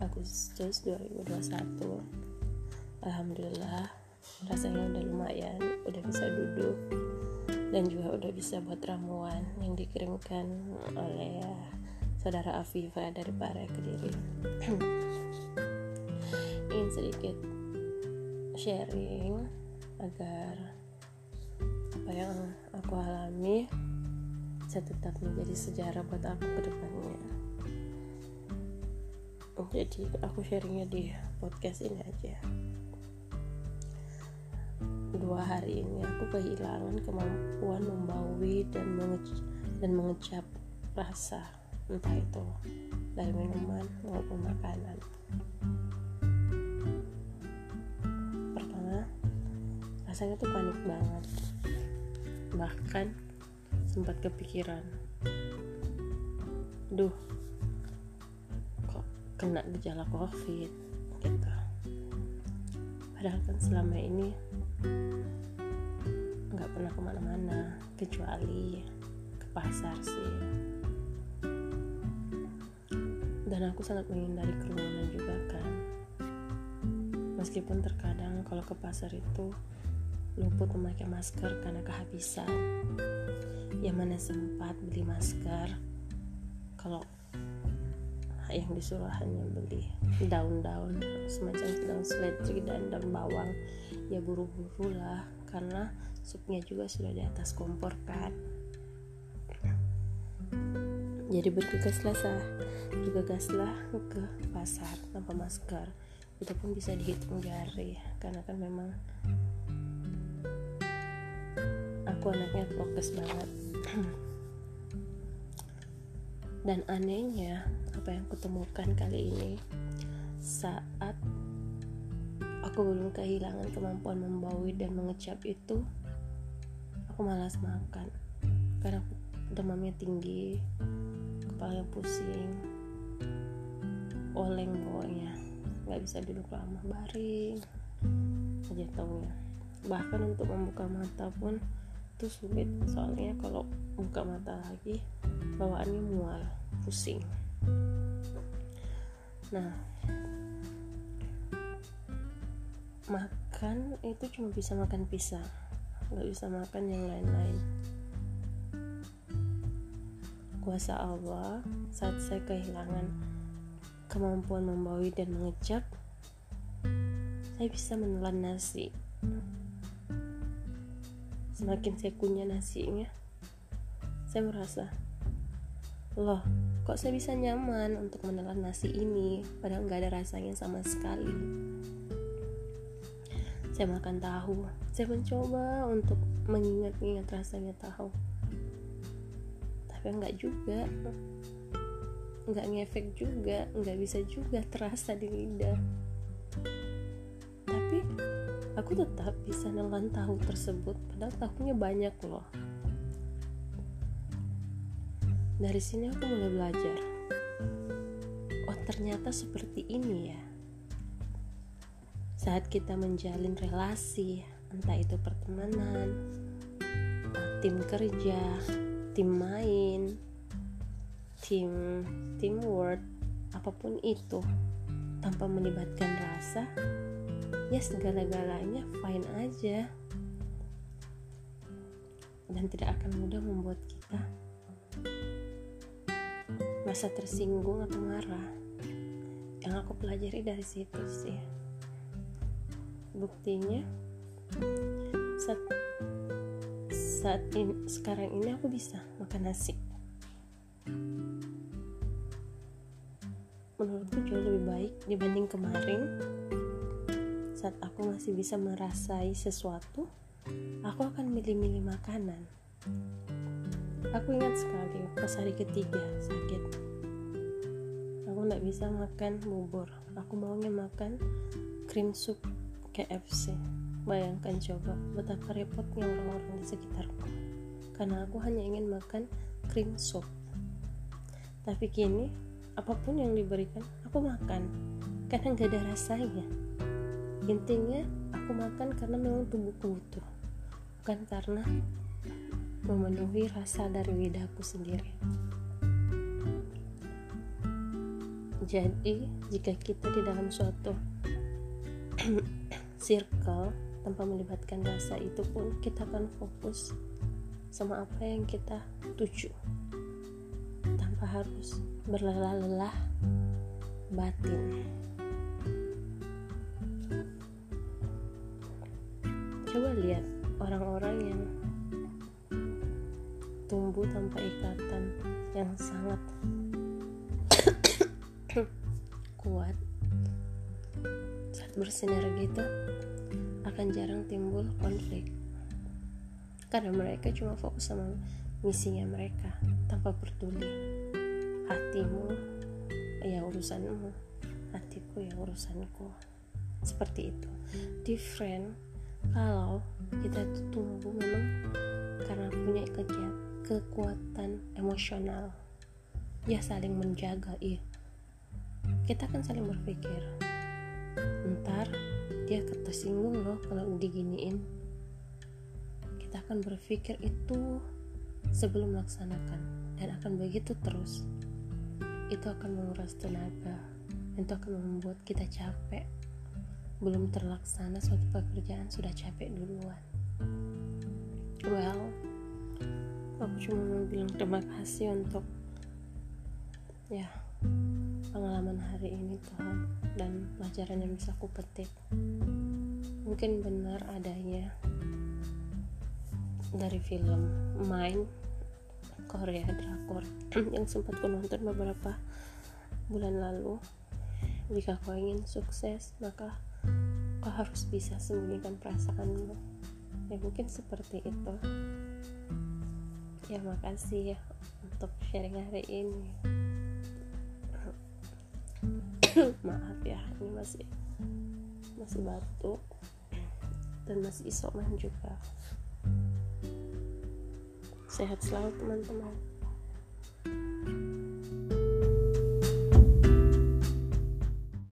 Agustus 2021 Alhamdulillah rasanya udah lumayan udah bisa duduk dan juga udah bisa buat ramuan yang dikirimkan oleh saudara Afifa dari Pare Kediri. Ingin sedikit sharing agar apa yang aku alami bisa tetap menjadi sejarah buat aku ke depannya jadi aku sharingnya di podcast ini aja. Dua hari ini aku kehilangan kemampuan membawi dan menge dan mengecap rasa. Entah itu dari minuman maupun makanan. Pertama rasanya tuh panik banget. Bahkan sempat kepikiran. Duh kena gejala covid gitu. padahal kan selama ini nggak pernah ke mana-mana kecuali ke pasar sih. Dan aku sangat menghindari kerumunan juga kan. Meskipun terkadang kalau ke pasar itu luput memakai masker karena kehabisan. Yang mana sempat beli masker kalau yang disuruh hanya beli daun-daun semacam daun seledri dan daun bawang. Ya buru-buru lah karena supnya juga sudah di atas kompor kan. Jadi bergegaslah sah bergegaslah ke pasar tanpa masker. Itu pun bisa dihitung jari karena kan memang aku anaknya prokes banget. Dan anehnya apa yang kutemukan kali ini. Saat aku belum kehilangan kemampuan membawi dan mengecap itu aku malas makan. Karena aku demamnya tinggi kepala pusing oleng pokoknya. Nggak bisa duduk lama baring aja taunya. Bahkan untuk membuka mata pun itu sulit. Soalnya kalau buka mata lagi bawaannya mual pusing nah makan itu cuma bisa makan pisang nggak bisa makan yang lain-lain. Kuasa Allah saat saya kehilangan kemampuan membawi dan mengecap saya bisa menelan nasi. Semakin saya kunyah nasinya saya merasa loh kok saya bisa nyaman untuk menelan nasi ini padahal nggak ada rasanya sama sekali. Saya makan tahu. Saya mencoba untuk mengingat-ingat rasanya tahu. Tapi nggak juga. Nggak ngefek juga nggak bisa juga terasa di lidah. Tapi aku tetap bisa nelan tahu tersebut padahal tahunya banyak loh dari sini aku mulai belajar. Oh, ternyata seperti ini ya. Saat kita menjalin relasi, entah itu pertemanan, tim kerja, tim main, tim teamwork, apa pun itu, tanpa melibatkan rasa, ya segala-galanya fine aja. Dan tidak akan mudah membuat kita merasa tersinggung atau marah? Yang aku pelajari dari situ sih. Buktinya saat saat ini, sekarang ini aku bisa makan nasi. Menurutku jauh lebih baik dibanding kemarin. Saat aku masih bisa merasai sesuatu aku akan milih-milih makanan aku ingat sekali pas hari ketiga sakit. Aku nggak bisa makan bubur. Aku maunya makan cream soup KFC bayangkan coba betapa repotnya orang-orang di sekitarku. Karena aku hanya ingin makan cream soup. Tapi kini apa pun yang diberikan aku makan. Karena nggak ada rasanya. Intinya aku makan karena memang tubuhku butuh. Bukan karena memenuhi rasa dari lidahku sendiri. Jadi jika kita di dalam suatu circle tanpa melibatkan rasa itu pun kita akan fokus sama apa yang kita tuju. Tanpa harus berlelah-lelah batin. Coba lihat orang-orang yang tumbuh tanpa ikatan yang sangat kuat. Saat bersinergi itu akan jarang timbul konflik. Karena mereka cuma fokus sama misinya mereka tanpa peduli. Hatimu ya urusanmu. Hatiku ya urusanku. Seperti itu. Different kalau kita itu kekuatan emosional. Ya saling menjaga iya. Kita kan saling berpikir. Ntar dia ketersinggung loh kalau diginiin. Kita akan berpikir itu sebelum melaksanakan dan akan begitu terus. Itu akan menguras tenaga itu akan membuat kita capek. Belum terlaksana suatu pekerjaan sudah capek duluan. Well aku cuma mau bilang terima kasih untuk ya pengalaman hari ini Tuhan dan pelajaran yang bisa aku petik. Mungkin benar adanya dari film Mind Korea drakor yang sempat ku nonton beberapa bulan lalu. Jika kau ingin sukses maka kau harus bisa sembunyikan perasaanmu. Ya mungkin seperti itu ya makasih ya untuk sharing hari ini. Maaf ya ini masih masih batuk dan masih isoman juga. Sehat selalu teman-teman